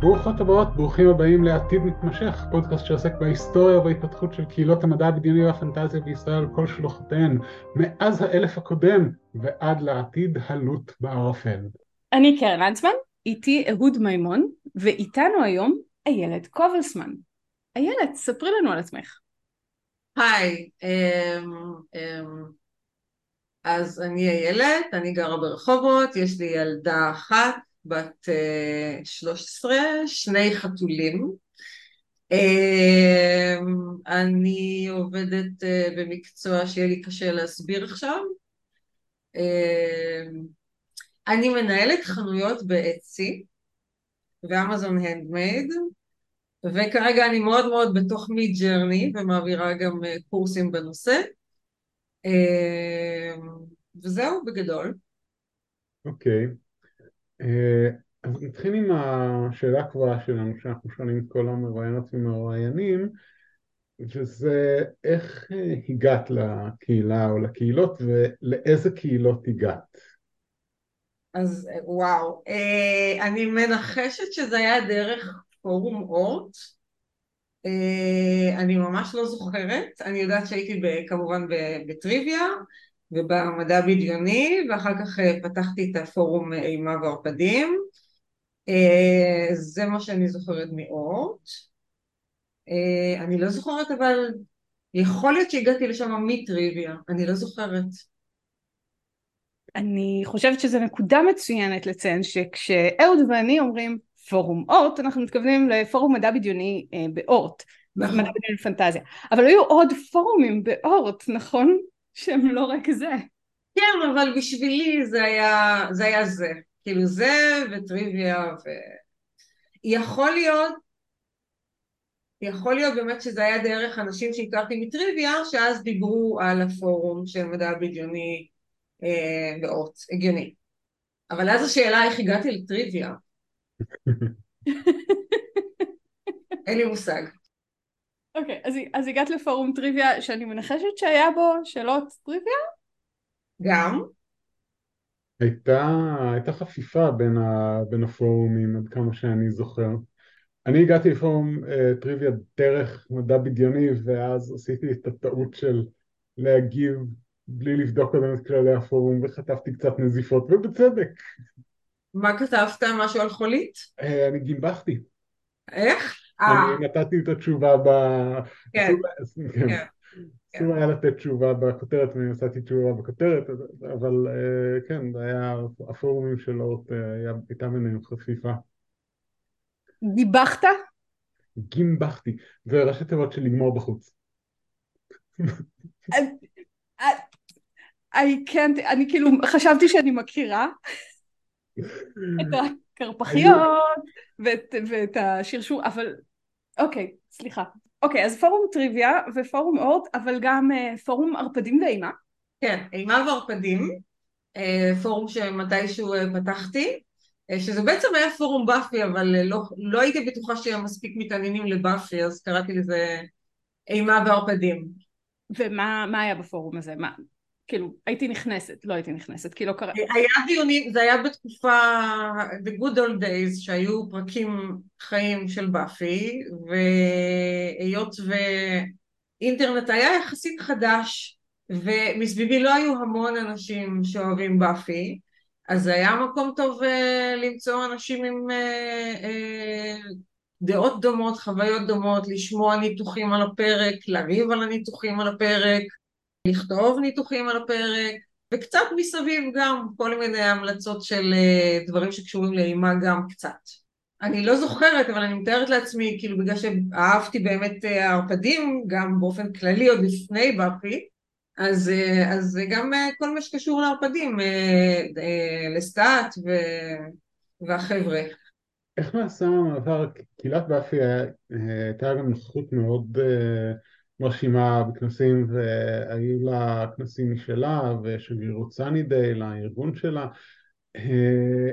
ברוכות הבאות, ברוכים הבאים לעתיד מתמשך, פודקאסט שעוסק בהיסטוריה ובהתפתחות של קהילות המדע הבדיוני והפנטזיה בישראל על כל שלוחותיהן, מאז האלף הקודם ועד לעתיד הלוט בערפל. אני קרן לנצמן, איתי אהוד מימון, ואיתנו היום איילת קובלסמן. איילת, ספרי לנו על עצמך. היי, אמ, אמ, אז אני איילת, אני גרה ברחובות, יש לי ילדה אחת, בת 13, אה, שני חתולים. אמ, אני עובדת אה, במקצוע שיהיה לי קשה להסביר עכשיו. אני מנהלת חנויות באצי ואמזון הנדמייד וכרגע אני מאוד מאוד בתוך מי ג'רני ומעבירה גם אה, קורסים בנושא אה, וזהו בגדול. אוקיי, okay. אה, אז נתחיל עם השאלה הקבועה שלנו שאנחנו שואלים את כל המרואיינות ומרואיינים וזה איך הגעת לקהילה או לקהילות ולאיזה קהילות הגעת? אז וואו, אני מנחשת שזה היה דרך פורום אורט, אה, אני ממש לא זוכרת, אני יודעת שהייתי כמובן בטריוויה ובמדע בדיוני ואחר כך אה, פתחתי את הפורום אימה וערפדים, אה, זה מה שאני זוכרת מאורט, אני לא זוכרת אבל יכול להיות שהגעתי לשם מטריוויה, אני לא זוכרת. אני חושבת שזו נקודה מצוינת לציין שכשאהוד ואני אומרים פורום אורט, אנחנו מתכוונים לפורום מדע בדיוני אה, באורט, נכון. מדע בדיוני פנטזיה. אבל היו עוד פורומים באורט, נכון? שהם לא רק זה. כן, אבל בשבילי זה היה זה. היה זה. כאילו זה וטריוויה ו... יכול להיות, יכול להיות באמת שזה היה דרך אנשים שהכרתי מטריוויה, שאז דיברו על הפורום של מדע בדיוני אה, באורט, הגיוני. אבל אז השאלה איך הגעתי לטריוויה. אין לי מושג. אוקיי, okay, אז, אז הגעת לפורום טריוויה שאני מנחשת שהיה בו שאלות טריוויה? גם. הייתה, הייתה חפיפה בין, ה, בין הפורומים עד כמה שאני זוכר. אני הגעתי לפורום uh, טריוויה דרך מדע בדיוני ואז עשיתי את הטעות של להגיב בלי לבדוק קודם את כללי הפורום וחטפתי קצת נזיפות ובצדק. מה כתבת? משהו על חולית? אה, אני גימבחתי. איך? אני אה. נתתי את התשובה ב... כן. כן. כן. אסור היה לתת תשובה בכותרת ואני נתתי תשובה בכותרת, אבל אה, כן, זה היה הפורומים של אורט, הייתה ביניהם חפיפה. גיבחת? גימבחתי, זה ראשי תיבות של לגמור בחוץ. אני כאילו חשבתי שאני מכירה את הקרפחיות ואת, ואת השרשור, אבל אוקיי, סליחה. אוקיי, אז פורום טריוויה ופורום אורט, אבל גם uh, פורום ערפדים ואימה. כן, אימה וערפדים, uh, פורום שמתישהו uh, פתחתי, שזה בעצם היה פורום באפי, אבל לא, לא הייתי בטוחה שהם מספיק מתעניינים לבאפי, אז קראתי לזה אימה וערפדים. ומה היה בפורום הזה? מה, כאילו, הייתי נכנסת, לא הייתי נכנסת, כי לא קרה... היה דיונים, זה היה בתקופה, the good old days, שהיו פרקים חיים של באפי, והיות ואינטרנט היה יחסית חדש, ומסביבי לא היו המון אנשים שאוהבים באפי, אז זה היה מקום טוב uh, למצוא אנשים עם uh, uh, דעות דומות, חוויות דומות, לשמוע ניתוחים על הפרק, לריב על הניתוחים על הפרק, לכתוב ניתוחים על הפרק, וקצת מסביב גם כל מיני המלצות של אה, דברים שקשורים לאימה גם קצת. אני לא זוכרת, אבל אני מתארת לעצמי, כאילו בגלל שאהבתי באמת אה, הערפדים, גם באופן כללי עוד לפני בפי, אז, אה, אז גם כל מה שקשור לערפדים, לסטאט והחבר'ה. איך נעשה המעבר, קהילת באפי הייתה גם נוכחות מאוד מרשימה בכנסים והיו לה כנסים משלה ושגרירות סאנידיי לארגון שלה. אה,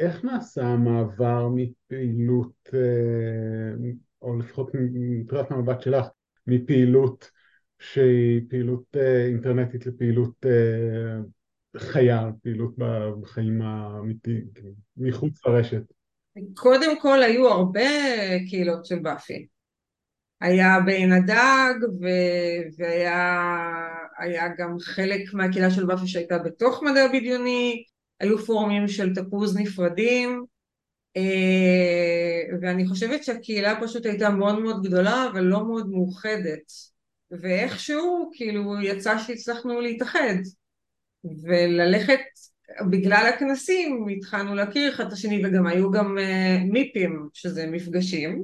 איך נעשה המעבר מפעילות, אה, או לפחות מנקודת המבט שלך, מפעילות שהיא פעילות אה, אינטרנטית לפעילות חיה, פעילות בחיים האמיתיים, מחוץ לרשת? קודם כל היו הרבה קהילות של באפי. היה בעין הדג והיה גם חלק מהקהילה של באפי שהייתה בתוך מדע בדיוני, היו פורומים של תפוז נפרדים אה, ואני חושבת שהקהילה פשוט הייתה מאוד מאוד גדולה אבל לא מאוד מאוחדת. ואיכשהו כאילו יצא שהצלחנו להתאחד. וללכת בגלל הכנסים התחלנו להכיר אחד את השני וגם היו גם uh, מיפים שזה מפגשים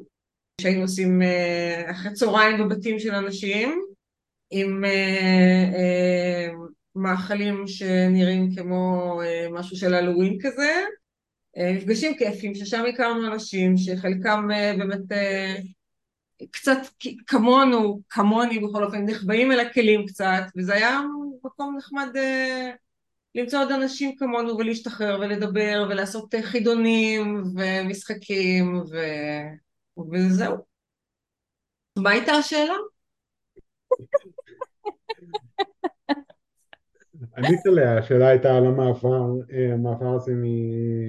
שהיינו עושים uh, אחרי צהריים בבתים של אנשים עם uh, uh, מאכלים שנראים כמו משהו של הלואוין כזה. מפגשים כיפים ששם הכרנו אנשים שחלקם באמת קצת כמונו, כמוני בכל אופן, נחבאים אל הכלים קצת וזה היה מקום נחמד למצוא עוד אנשים כמונו ולהשתחרר ולדבר ולעשות חידונים ומשחקים ו... וזהו. מה הייתה השאלה? ענית עליה, השאלה הייתה על המעבר, אה, המעבר הזה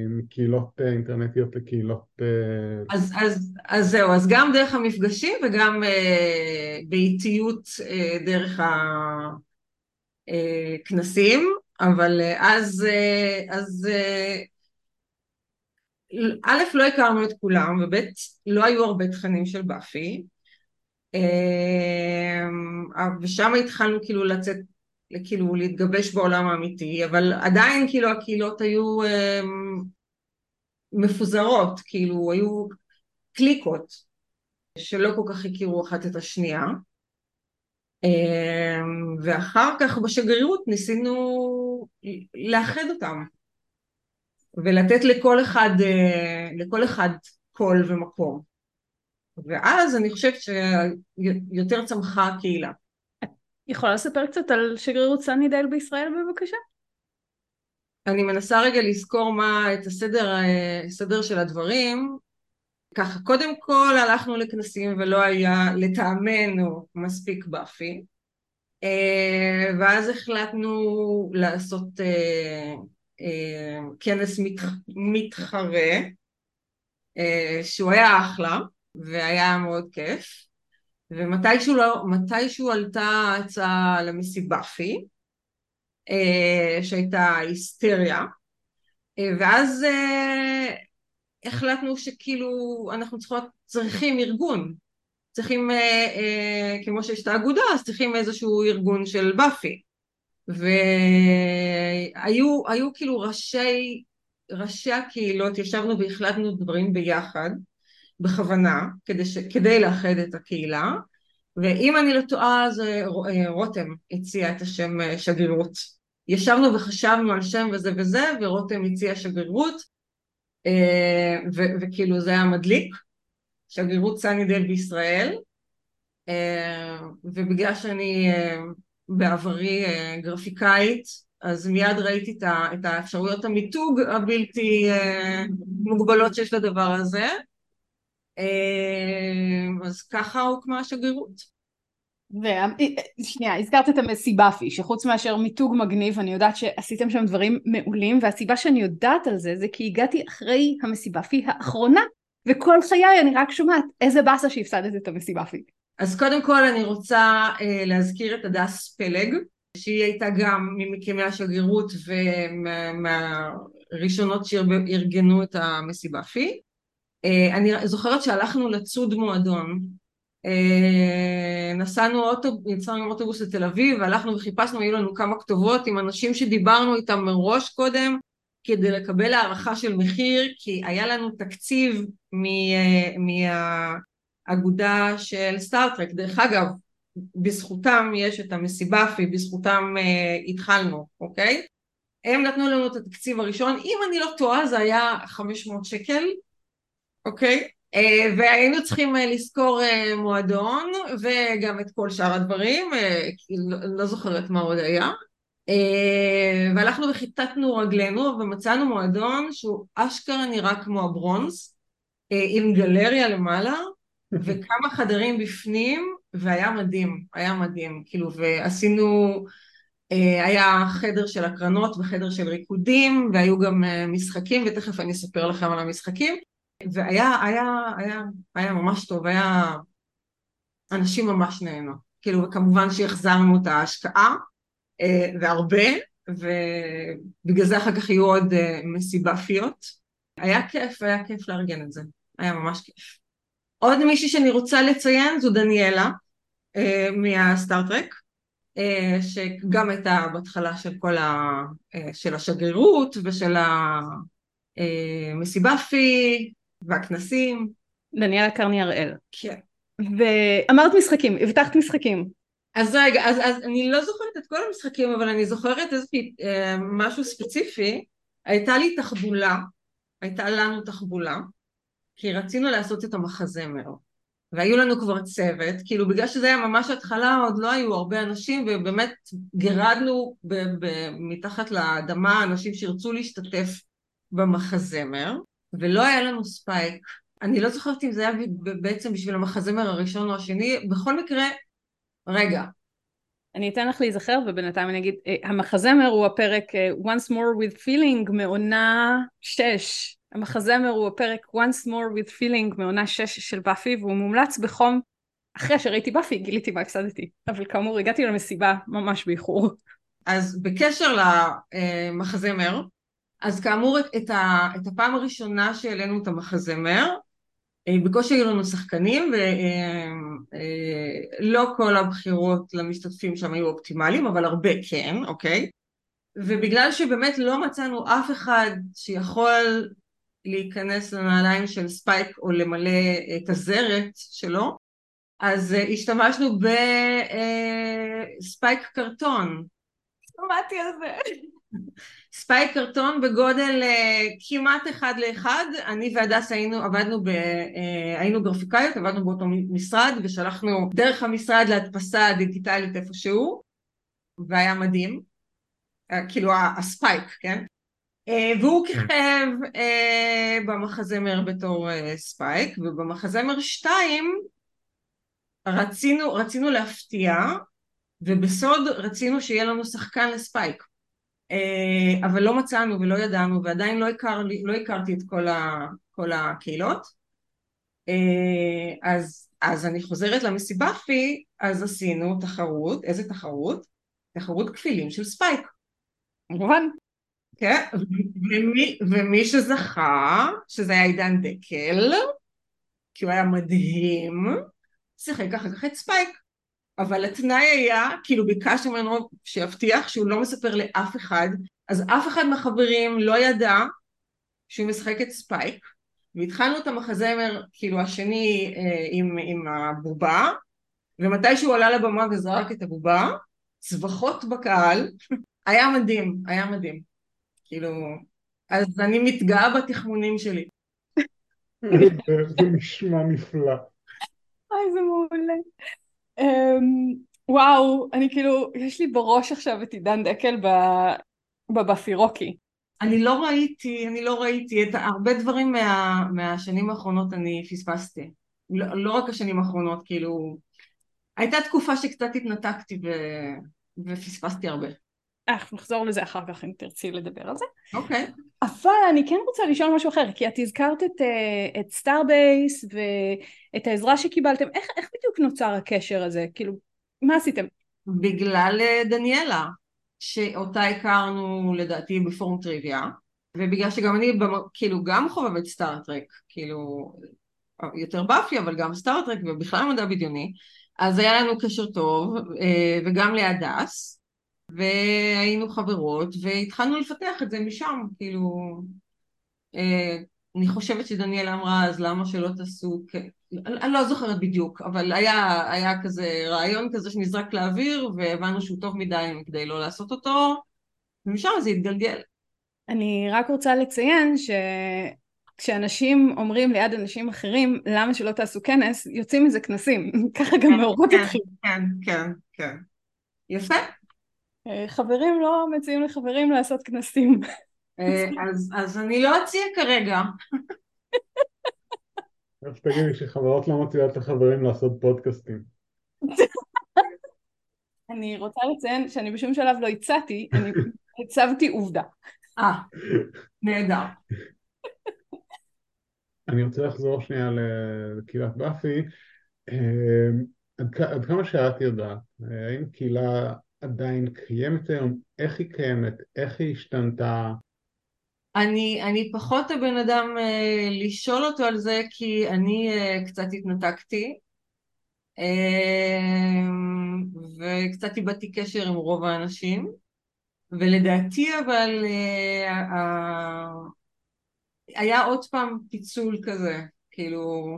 מקהילות אה, אינטרנטיות לקהילות... אה, אז, אז, אז זהו, אז גם דרך המפגשים וגם באיטיות דרך הכנסים. אבל אה, אז, אה, אז אה, א', לא הכרנו את כולם, וב', לא היו הרבה תכנים של באפי, ושם התחלנו כאילו לצאת, כאילו להתגבש בעולם האמיתי, אבל עדיין כאילו הקהילות היו מפוזרות, כאילו היו קליקות שלא כל כך הכירו אחת את השנייה. ואחר כך בשגרירות ניסינו לאחד אותם ולתת לכל אחד, אה, לכל אחד קול ומקום. ואז אני חושבת שיותר צמחה הקהילה. יכולה לספר קצת על שגרירות סני דייל בישראל בבקשה? אני מנסה רגע לזכור מה את הסדר, אה, הסדר של הדברים. ככה, קודם כל הלכנו לכנסים ולא היה לטעמנו מספיק באפי. אה, ואז החלטנו לעשות אה, אה, כנס מתחרה שהוא היה אחלה והיה מאוד כיף. ומתישהו לא, מתישהו עלתה הצעה למסיבפי שהייתה היסטריה. ואז החלטנו שכאילו אנחנו צריכות, צריכים ארגון. צריכים, אה, אה, כמו שיש את האגודה, אז צריכים איזשהו ארגון של באפי. והיו כאילו ראשי, ראשי הקהילות, ישבנו והחלטנו דברים ביחד, בכוונה, כדי, ש, כדי לאחד את הקהילה, ואם אני לא טועה אז אה, רותם הציע את השם אה, שגרירות. ישבנו וחשבנו על שם וזה וזה, ורותם הציע שגרירות, אה, וכאילו זה היה מדליק. שגרירות סנידל בישראל אה, ובגלל שאני אה, בעברי אה, גרפיקאית אז מיד ראיתי את האפשרויות המיתוג הבלתי מוגבלות שיש לדבר הזה אז ככה הוקמה השגרירות. ושנייה, הזכרת את המסיבאפי, שחוץ מאשר מיתוג מגניב, אני יודעת שעשיתם שם דברים מעולים, והסיבה שאני יודעת על זה, זה כי הגעתי אחרי המסיבאפי האחרונה, וכל חיי אני רק שומעת איזה באסה שהפסדת את המסיבה פיק. אז קודם כל אני רוצה אה, להזכיר את הדס פלג, שהיא הייתה גם ממקימי השגרירות ומהראשונות שארגנו את המסיבה פי. אה, אני זוכרת שהלכנו לצוד מועדון, אה, נסענו אוטובוס, יצאנו אוטובוס לתל אביב והלכנו וחיפשנו, היו לנו כמה כתובות עם אנשים שדיברנו איתם מראש קודם כדי לקבל הערכה של מחיר, כי היה לנו תקציב מהאגודה של סטארט-טרק. דרך אגב, בזכותם יש את המסיבאפי, בזכותם uh, התחלנו, אוקיי? הם נתנו לנו את התקציב הראשון, אם אני לא טועה זה היה 500 שקל, אוקיי? Uh, והיינו צריכים uh, לשכור uh, מועדון וגם את כל שאר הדברים, uh, לא, לא זוכרת מה עוד היה, אה, והלכנו וחיטטנו רגלינו ומצאנו מועדון שהוא אשכרה נראה כמו הברונז אה, עם גלריה למעלה וכמה חדרים בפנים והיה מדהים, היה מדהים, כאילו ועשינו, אה, היה חדר של הקרנות וחדר של ריקודים והיו גם משחקים ותכף אני אספר לכם על המשחקים והיה היה, היה, היה ממש טוב, היה... אנשים ממש נהנו. כאילו, וכמובן שהחזרנו את ההשקעה, אה, והרבה, ובגלל זה אחר כך יהיו עוד אה, מסיבפיות. היה כיף, היה כיף לארגן את זה. היה ממש כיף. עוד מישהי שאני רוצה לציין זו דניאלה אה, מהסטארט-טרק, אה, שגם הייתה בהתחלה של כל ה... אה, של השגרירות ושל המסיבפי והכנסים. דניאלה קרני הראל. כן. ואמרת משחקים, הבטחת משחקים. אז רגע, אז, אז אני לא זוכרת את כל המשחקים, אבל אני זוכרת איזשהו אה, משהו ספציפי. הייתה לי תחבולה, הייתה לנו תחבולה, כי רצינו לעשות את המחזמר. והיו לנו כבר צוות, כאילו בגלל שזה היה ממש התחלה עוד לא היו הרבה אנשים ובאמת גירדנו ב- ב- מתחת לאדמה אנשים שירצו להשתתף במחזמר ולא היה לנו ספייק. אני לא זוכרת אם זה היה בעצם בשביל המחזמר הראשון או השני, בכל מקרה, רגע. אני אתן לך להיזכר ובינתיים אני אגיד, אה, המחזמר הוא הפרק אה, Once More with Feeling מעונה 6 המחזמר הוא הפרק Once More with Feeling מעונה 6 של באפי והוא מומלץ בחום אחרי שראיתי באפי גיליתי מה הפסדתי אבל כאמור הגעתי למסיבה ממש באיחור. אז בקשר למחזמר אז כאמור את, ה, את הפעם הראשונה שהעלינו את המחזמר אה, בקושי היו לנו שחקנים ולא אה, כל הבחירות למשתתפים שם היו אופטימליים אבל הרבה כן אוקיי ובגלל שבאמת לא מצאנו אף אחד שיכול להיכנס לנעליים של ספייק או למלא את הזרת שלו, אז אה, השתמשנו בספייק אה, קרטון. שמעתי על זה. ספייק קרטון בגודל אה, כמעט אחד לאחד, אני והדס היינו, עבדנו ב... היינו גרפיקאיות, עבדנו באותו משרד ושלחנו דרך המשרד להדפסה דיגיטלית איפשהו, והיה מדהים, כאילו הספייק, כן? אה, והוא כן. כיכב אה, במחזמר בתור אה, ספייק, ובמחזמר 2 רצינו, רצינו להפתיע, ובסוד רצינו שיהיה לנו שחקן לספייק. אבל לא מצאנו ולא ידענו, ועדיין לא, הכר, לא הכרתי את כל, ה, כל הקהילות. אז, אז אני חוזרת למסיבאפי, אז עשינו תחרות, איזה תחרות? תחרות כפילים של ספייק. כמובן. כן, ומי, ומי שזכה, שזה היה עידן דקל, כי הוא היה מדהים, שיחק אחר כך את ספייק. אבל התנאי היה, כאילו ביקשתי ממנו שיבטיח שהוא לא מספר לאף אחד, אז אף אחד מהחברים לא ידע שהוא משחק את ספייק, והתחלנו את המחזמר, כאילו השני אה, עם, עם הבובה, ומתי שהוא עלה לבמה וזרק את הבובה, צווחות בקהל, היה מדהים, היה מדהים. כאילו, אז אני מתגאה בתחמונים שלי. זה נשמע נפלא. אוי, זה מעולה. Um, וואו, אני כאילו, יש לי בראש עכשיו את עידן דקל בבפירוקי. אני לא ראיתי, אני לא ראיתי, את הרבה דברים מה, מהשנים האחרונות אני פספסתי. לא, לא רק השנים האחרונות, כאילו... הייתה תקופה שקצת התנתקתי ו... ופספסתי הרבה. אנחנו נחזור לזה אחר כך אם תרצי לדבר על זה. אוקיי. Okay. אבל אני כן רוצה לשאול משהו אחר, כי את הזכרת את, אה, את סטארבייס ואת העזרה שקיבלתם, איך, איך בדיוק נוצר הקשר הזה? כאילו, מה עשיתם? בגלל אה, דניאלה, שאותה הכרנו לדעתי בפורום טריוויה, ובגלל שגם אני כאילו גם חובבת סטארטרק, כאילו יותר באפי אבל גם סטארטרק ובכלל מדע בדיוני, אז היה לנו קשר טוב, אה, וגם להדס, והיינו חברות, והתחלנו לפתח את זה משם, כאילו... אה, אני חושבת שדניאלה אמרה, אז למה שלא תעשו... אני לא זוכרת בדיוק, אבל היה, היה כזה רעיון כזה שנזרק לאוויר, והבנו שהוא טוב מדי כדי לא לעשות אותו, ומשם זה התגלגל. אני רק רוצה לציין ש... כשאנשים אומרים ליד אנשים אחרים למה שלא תעשו כנס, יוצאים מזה כנסים, ככה גם כן, התחיל. כן, כן, כן. יפה. אה, חברים לא מציעים לחברים לעשות כנסים. אה, אז אני לא אציע כרגע. איך תגידי שחברות לא מציעות לחברים לעשות פודקאסטים? אני רוצה לציין שאני בשום שלב לא הצעתי, אני הצבתי עובדה. אה, נהדר. אני רוצה לחזור שנייה לקהילת באפי. אה, עד, עד כמה שאת יודעת, האם קהילה עדיין קיימת היום? איך היא קיימת? איך היא השתנתה? אני, אני פחות הבן אדם אה, לשאול אותו על זה כי אני אה, קצת התנתקתי אה, וקצת איבדתי קשר עם רוב האנשים ולדעתי אבל אה, אה, היה עוד פעם פיצול כזה כאילו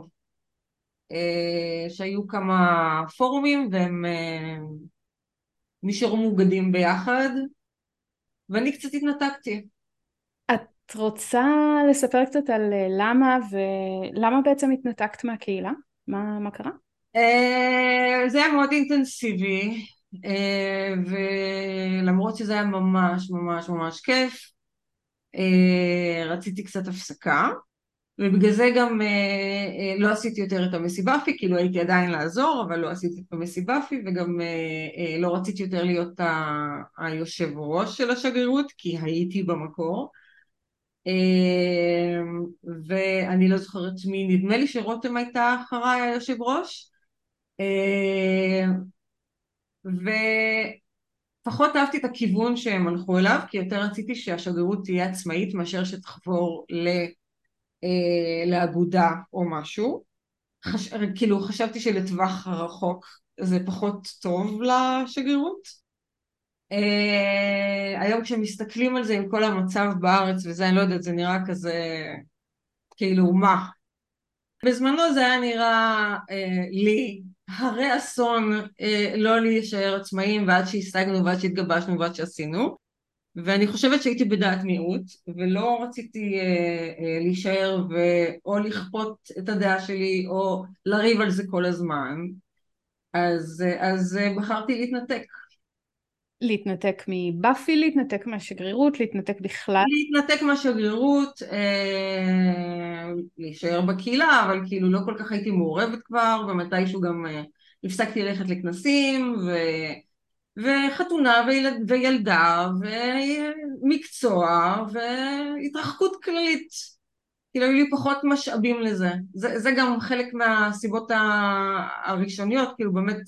אה, שהיו כמה פורומים והם אה, נשארו מאוגדים ביחד ואני קצת התנתקתי את רוצה לספר קצת על אה, למה ולמה בעצם התנתקת מהקהילה? מה, מה קרה? Uh, זה היה מאוד אינטנסיבי uh, ולמרות שזה היה ממש ממש ממש כיף רציתי קצת הפסקה ובגלל זה גם uh, uh, לא עשיתי יותר את המסיבאפי כאילו הייתי עדיין לעזור אבל לא עשיתי את המסיבאפי וגם uh, לא רציתי יותר להיות היושב ראש של השגרירות כי הייתי במקור. אמ, ואני לא זוכרת מי, נדמה לי שרותם הייתה אחריי היושב ראש. אמ, ופחות אהבתי את הכיוון שהם הלכו אליו כי יותר רציתי שהשגרירות תהיה עצמאית מאשר שתחבור אה, לאגודה או משהו. חש... כאילו חשבתי שלטווח הרחוק זה פחות טוב לשגרירות. Uh, היום כשמסתכלים על זה עם כל המצב בארץ וזה, אני לא יודעת, זה נראה כזה, כאילו, מה? בזמנו זה היה נראה uh, לי הרי אסון uh, לא להישאר עצמאים ועד שהשגנו ועד שהתגבשנו ועד שעשינו ואני חושבת שהייתי בדעת מיעוט ולא רציתי uh, uh, להישאר ואו לכפות את הדעה שלי או לריב על זה כל הזמן אז, uh, אז uh, בחרתי להתנתק להתנתק מבאפי, להתנתק מהשגרירות, להתנתק בכלל? להתנתק מהשגרירות, אה, להישאר בקהילה, אבל כאילו לא כל כך הייתי מעורבת כבר, ומתישהו גם אה, הפסקתי ללכת לכנסים, ו... וחתונה וילד, וילדה, ומקצוע, והתרחקות כללית. כאילו היו לי פחות משאבים לזה. זה, זה גם חלק מהסיבות הראשוניות, כאילו באמת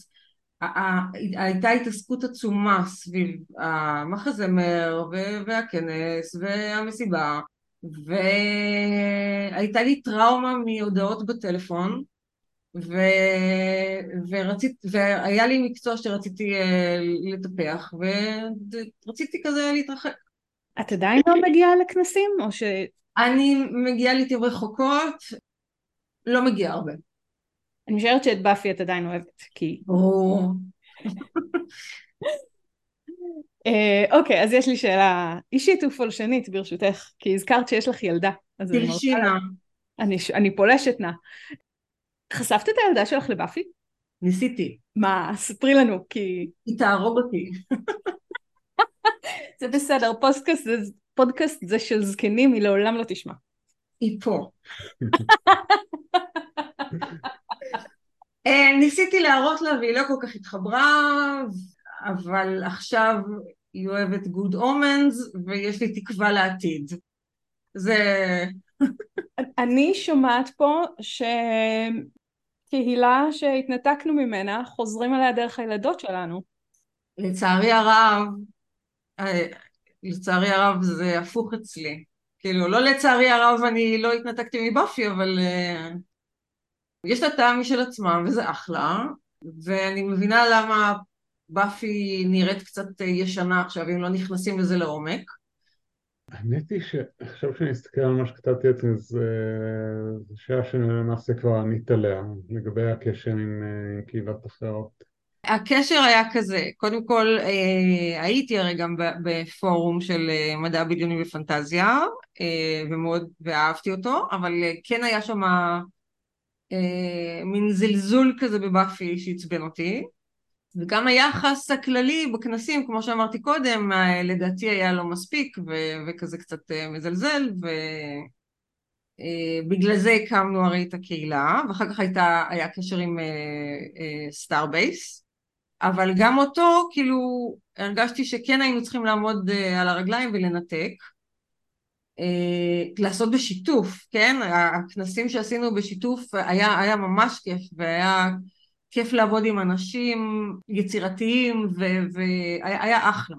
הייתה התעסקות עצומה סביב המחזמר והכנס והמסיבה והייתה לי טראומה מהודעות בטלפון ו... ורצית... והיה לי מקצוע שרציתי אה, לטפח ורציתי כזה להתרחק. את עדיין לא מגיעה לכנסים או ש... אני מגיעה לעיתים רחוקות, לא מגיעה הרבה. אני משערת שאת באפי את עדיין אוהבת, כי... אה, אוקיי, אז יש לי שאלה אישית ופולשנית ברשותך, כי הזכרת שיש לך ילדה. תרשי נא. אני פולשת נא. חשפת את הילדה שלך לבאפי? ניסיתי. מה, ספרי לנו, כי... היא תהרוג אותי. זה בסדר, פודקאסט זה, פודקאסט זה של זקנים, היא לעולם לא תשמע. היא פה. אה, ניסיתי להראות לה והיא לא כל כך התחברה, אבל עכשיו היא אוהבת good omens ויש לי תקווה לעתיד. זה... אני שומעת פה שקהילה שהתנתקנו ממנה חוזרים עליה דרך הילדות שלנו. לצערי הרב, אה, לצערי הרב זה הפוך אצלי. כאילו, לא לצערי הרב אני לא התנתקתי מבאפי, אבל uh, יש לה טעם משל עצמה, וזה אחלה, ואני מבינה למה באפי נראית קצת ישנה עכשיו, אם לא נכנסים לזה לעומק. האמת היא שעכשיו שאני אסתכל על מה שכתבתי אצלי, זה שאלה שלמעשה כבר ענית עליה, לגבי הקשר עם אה, קהילות אחרות. הקשר היה כזה, קודם כל אה, הייתי הרי גם בפורום של אה, מדע בדיוני ופנטזיה, ומאוד, ואהבתי אותו, אבל כן היה שם אה, מין זלזול כזה בבאפי שעצבן אותי וגם היחס הכללי בכנסים כמו שאמרתי קודם אה, לדעתי היה לא מספיק ו- וכזה קצת אה, מזלזל ובגלל זה הקמנו הרי את הקהילה ואחר כך הייתה, היה קשר עם סטארבייס אבל גם אותו כאילו הרגשתי שכן היינו צריכים לעמוד על הרגליים ולנתק אה, לעשות בשיתוף, כן? הכנסים שעשינו בשיתוף היה, היה ממש כיף והיה כיף לעבוד עם אנשים יצירתיים והיה אחלה.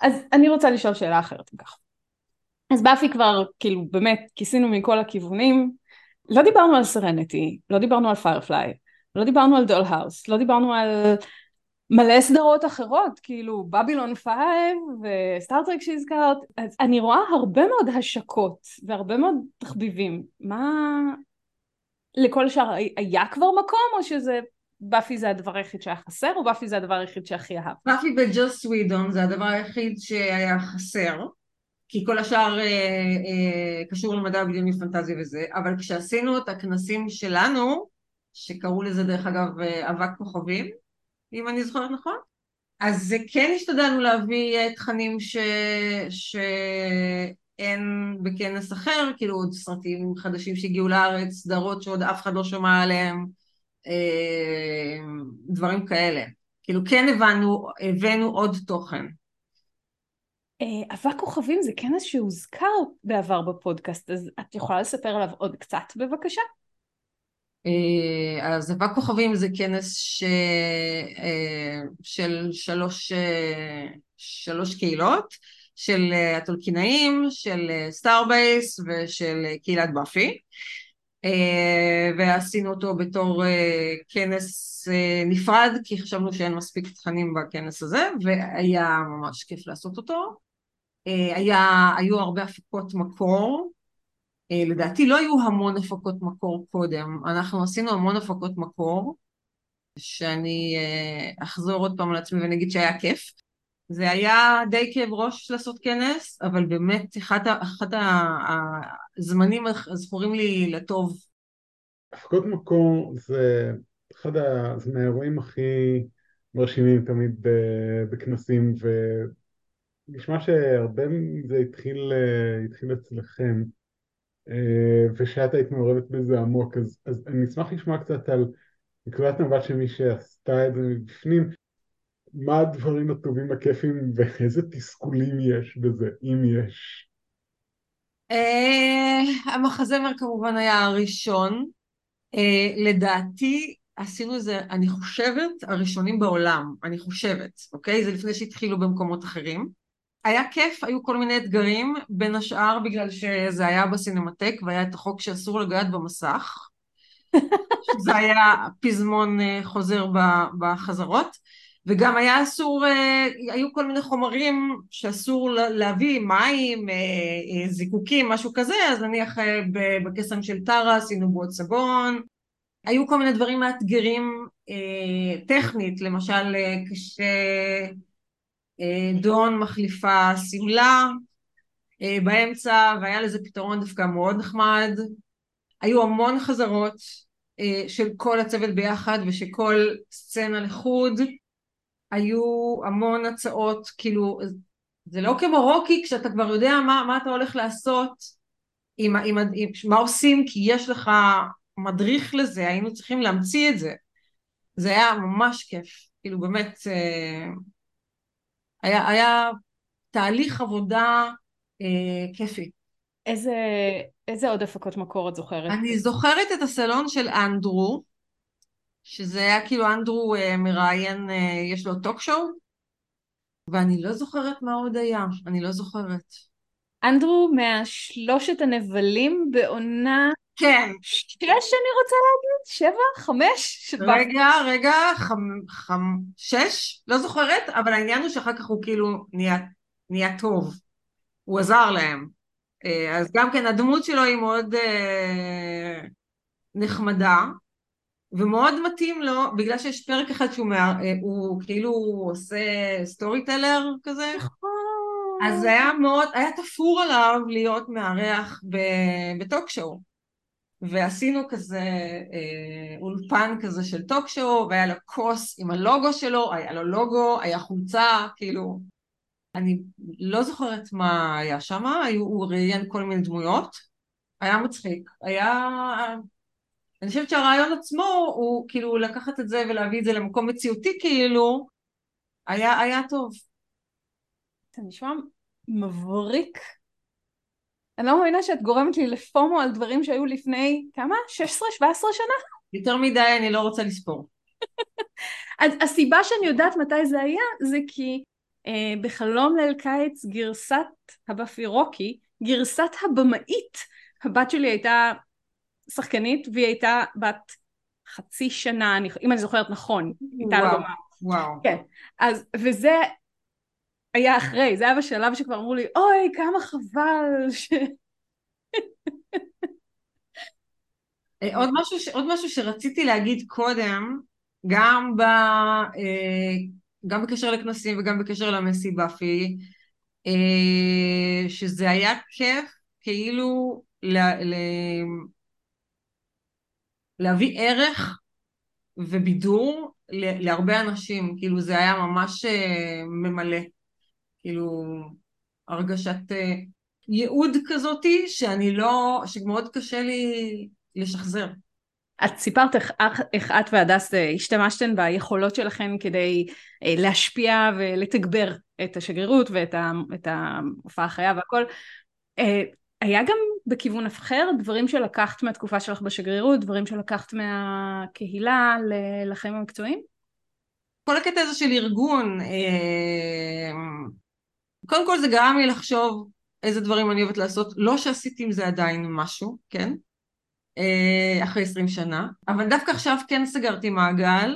אז אני רוצה לשאול שאלה אחרת אם ככה. אז באפי כבר כאילו באמת כיסינו מכל הכיוונים, לא דיברנו על סרניטי, לא דיברנו על פיירפליי, לא דיברנו על דולהאוס, לא דיברנו על מלא סדרות אחרות, כאילו בבילון פייב וסטארטרק שהזכרת, אז אני רואה הרבה מאוד השקות והרבה מאוד תחביבים, מה... לכל השאר היה כבר מקום או שזה באפי זה הדבר היחיד שהיה חסר או באפי זה הדבר היחיד שהכי אהב? באפי וג'וס סווידון זה הדבר היחיד שהיה חסר כי כל השאר אה, אה, קשור למדע בדיוני פנטזיה וזה, אבל כשעשינו את הכנסים שלנו, שקראו לזה דרך אגב אה, אבק כוכבים, אם אני זוכרת נכון, אז כן השתדלנו להביא אה, תכנים ש... שאין בכנס אחר, כאילו עוד סרטים חדשים שהגיעו לארץ, סדרות שעוד אף אחד לא שמע עליהם, אה, דברים כאלה. כאילו כן הבנו, הבאנו עוד תוכן. אה, אבק כוכבים זה כנס שהוזכר בעבר בפודקאסט, אז את יכולה לספר עליו עוד קצת בבקשה? אה, אז אבק כוכבים זה כנס ש... אה, של שלוש, שלוש קהילות, של הטולקינאים, של סטארבייס ושל קהילת באפי. ועשינו אותו בתור כנס נפרד כי חשבנו שאין מספיק תכנים בכנס הזה והיה ממש כיף לעשות אותו אה, היה, היו הרבה הפקות מקור, אה, לדעתי לא היו המון הפקות מקור קודם, אנחנו עשינו המון הפקות מקור, שאני אה, אחזור עוד פעם על עצמי ואני אגיד שהיה כיף. זה היה די כאב ראש לעשות כנס, אבל באמת אחד, אחד הזמנים הזכורים לי לטוב. הפקות מקור זה אחד מהאירועים הכי מרשימים תמיד בכנסים, ו... נשמע שהרבה מזה התחיל, התחיל אצלכם אה, ושאת היית מעורבת בזה עמוק אז, אז אני אשמח לשמוע קצת על נקודת מבט של מי שעשתה את זה מבפנים מה הדברים הטובים הכיפים ואיזה תסכולים יש בזה, אם יש. אה, המחזמר כמובן היה הראשון. לדעתי עשינו זה, אני חושבת, הראשונים בעולם, אני חושבת, אוקיי? זה לפני שהתחילו במקומות אחרים. היה כיף, היו כל מיני אתגרים, בין השאר בגלל שזה היה בסינמטק והיה את החוק שאסור לגעת במסך. זה היה פזמון אה, חוזר בחזרות, וגם היה אסור, אה, היו כל מיני חומרים שאסור להביא, מים, אה, זיקוקים, משהו כזה, אז נניח בקסם של טרה עשינו בועות סבון, היו כל מיני דברים מאתגרים טכנית, למשל קשה אה, דון מחליפה שמלה אה, באמצע והיה לזה פתרון דווקא מאוד נחמד. היו המון חזרות אה, של כל הצוות ביחד ושכל סצנה לחוד. היו המון הצעות, כאילו זה לא כמו רוקי כשאתה כבר יודע מה, מה אתה הולך לעשות, עם, עם, עם, מה עושים כי יש לך מדריך לזה, היינו צריכים להמציא את זה. זה היה ממש כיף, כאילו באמת היה, היה תהליך עבודה אה, כיפי. איזה, איזה עוד הפקות מקור את זוכרת? אני זוכרת את הסלון של אנדרו, שזה היה כאילו אנדרו אה, מראיין, אה, יש לו טוק שואו, ואני לא זוכרת מה עוד היה, אני לא זוכרת. אנדרו מהשלושת הנבלים בעונה כן. שש אני רוצה להגיד? שבע? חמש? רגע, רגע, חמ... חמ... שש? לא זוכרת, אבל העניין הוא שאחר כך הוא כאילו נהיה, נהיה טוב. הוא עזר להם. אה, אז גם כן הדמות שלו היא מאוד אה, נחמדה, ומאוד מתאים לו, בגלל שיש פרק אחד שהוא מה, אה, הוא כאילו עושה story teller כזה. נכון. אז זה היה מאוד, היה תפור עליו להיות מארח ב talk show. ועשינו כזה אה, אולפן כזה של talk show והיה לו כוס עם הלוגו שלו, היה לו לוגו, היה חולצה, כאילו אני לא זוכרת מה היה שם, הוא ראיין כל מיני דמויות, היה מצחיק, היה... אני חושבת שהרעיון עצמו הוא כאילו לקחת את זה ולהביא את זה למקום מציאותי כאילו, היה, היה טוב. זה נשמע מבריק אני לא מאמינה שאת גורמת לי לפומו על דברים שהיו לפני, כמה? 16-17 שנה? יותר מדי אני לא רוצה לספור. אז הסיבה שאני יודעת מתי זה היה, זה כי אה, בחלום ליל קיץ גרסת הבאפי רוקי, גרסת הבמאית, הבת שלי הייתה שחקנית והיא הייתה בת חצי שנה, אני, אם אני זוכרת נכון, הייתה על הבמה. וואו. כן, אז, וזה היה אחרי, זה היה בשלב שכבר אמרו לי, אוי, כמה חבל ש... אה, עוד משהו, ש... עוד משהו שרציתי להגיד קודם, גם, ב... אה, גם בקשר לכנסים וגם בקשר למסי באפי, אה, שזה היה כיף כאילו ל... ל... להביא ערך ובידור להרבה אנשים, כאילו זה היה ממש ממלא, כאילו הרגשת ייעוד כזאתי שאני לא, שמאוד קשה לי לשחזר. את סיפרת איך, איך את והדס השתמשתן ביכולות שלכם כדי אה, להשפיע ולתגבר את השגרירות ואת ההופעה החיה והכל. היה גם בכיוון אחר דברים שלקחת מהתקופה שלך בשגרירות, דברים שלקחת מהקהילה לחיים המקצועיים? כל הקטע הזה של ארגון, אה, קודם כל זה גרם לי לחשוב איזה דברים אני אוהבת לעשות, לא שעשיתי עם זה עדיין משהו, כן? אה, אחרי עשרים שנה, אבל דווקא עכשיו כן סגרתי מעגל,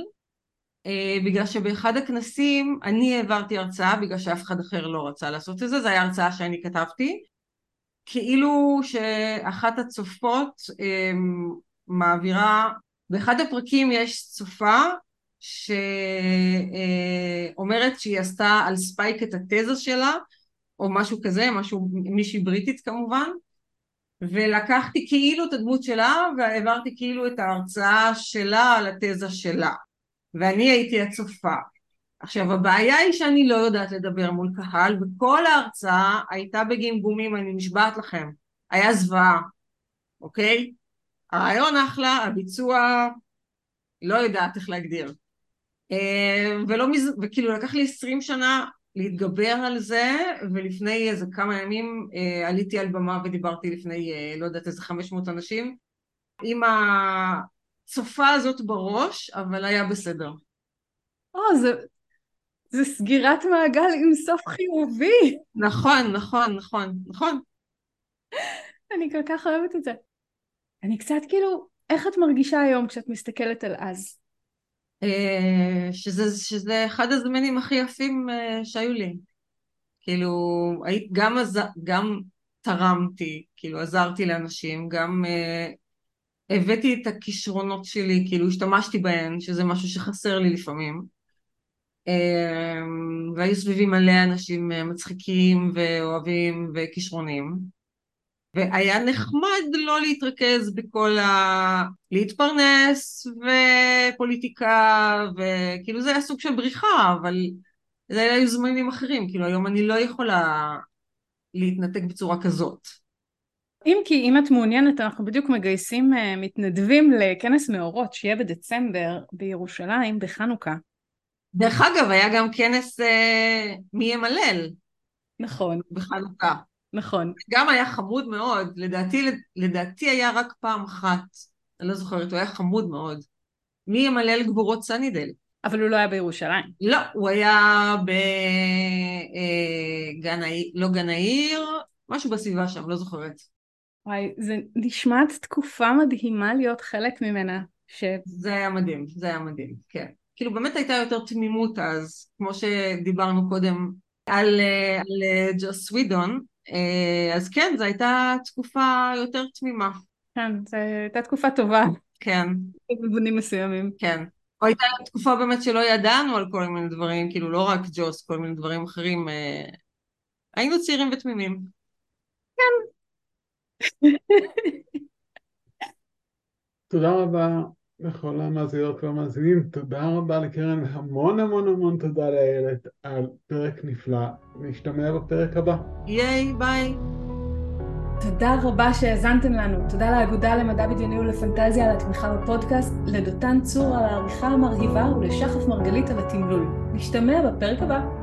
אה, בגלל שבאחד הכנסים אני העברתי הרצאה בגלל שאף אחד אחר לא רצה לעשות את זה, זו הייתה הרצאה שאני כתבתי, כאילו שאחת הצופות אה, מעבירה, באחד הפרקים יש צופה שאומרת שהיא עשתה על ספייק את התזה שלה, או משהו כזה, משהו, מישהי בריטית כמובן, ולקחתי כאילו את הדמות שלה והעברתי כאילו את ההרצאה שלה על התזה שלה. ואני הייתי הצופה עכשיו הבעיה היא שאני לא יודעת לדבר מול קהל וכל ההרצאה הייתה בגמגומים אני נשבעת לכם היה זוועה אוקיי? הרעיון אחלה הביצוע לא יודעת איך להגדיר אה, ולא מז... וכאילו לקח לי עשרים שנה להתגבר על זה, ולפני איזה כמה ימים אה, עליתי על במה ודיברתי לפני, אה, לא יודעת, איזה 500 אנשים, עם הצופה הזאת בראש, אבל היה בסדר. או, זה, זה סגירת מעגל עם סוף חיובי. נכון, נכון, נכון, נכון. אני כל כך אוהבת את זה. אני קצת כאילו, איך את מרגישה היום כשאת מסתכלת על אז? אה, שזה, שזה אחד הזמנים הכי יפים אה, שהיו לי. כאילו, גם, עז... גם תרמתי, כאילו עזרתי לאנשים, גם uh, הבאתי את הכישרונות שלי, כאילו השתמשתי בהן, שזה משהו שחסר לי לפעמים. Uh, והיו סביבי מלא אנשים מצחיקים ואוהבים וכישרונים. והיה נחמד לא להתרכז בכל ה... להתפרנס ופוליטיקה וכאילו זה היה סוג של בריחה אבל זה היו זמנים אחרים כאילו היום אני לא יכולה להתנתק בצורה כזאת. אם כי אם את מעוניינת אנחנו בדיוק מגייסים uh, מתנדבים לכנס מאורות שיהיה בדצמבר בירושלים בחנוכה. דרך אגב היה גם כנס uh, מי ימלל. נכון. בחנוכה. נכון. גם היה חמוד מאוד, לדעתי, לדעתי היה רק פעם אחת, אני לא זוכרת, הוא היה חמוד מאוד. מי ימלל גבורות סנידל? אבל הוא לא היה בירושלים. לא, הוא היה בגן אה, העיר, לא גן העיר, משהו בסביבה שם, לא זוכרת. וואי, זה נשמעת תקופה מדהימה להיות חלק ממנה. ש... זה היה מדהים, זה היה מדהים, כן. כאילו באמת הייתה יותר תמימות אז, כמו שדיברנו קודם על, אה, על אה, ג'וס סווידון, אה, אז כן, זו הייתה תקופה יותר תמימה. כן, זו הייתה תקופה טובה. כן. בבונים מסוימים. כן. או הייתה תקופה באמת שלא ידענו על כל מיני דברים, כאילו לא רק ג'וס, כל מיני דברים אחרים. אה, היינו צעירים ותמימים. כן. תודה רבה לכל המאזינות והמאזינים, תודה רבה לקרן, המון המון המון תודה לאיילת על פרק נפלא, נשתמע בפרק הבא. ייי, ביי. תודה רבה שהאזנתם לנו, תודה לאגודה למדע בדיוני ולפנטזיה על התמיכה בפודקאסט, לדותן צור על העריכה המרהיבה ולשחף מרגלית על התמלול. נשתמע בפרק הבא.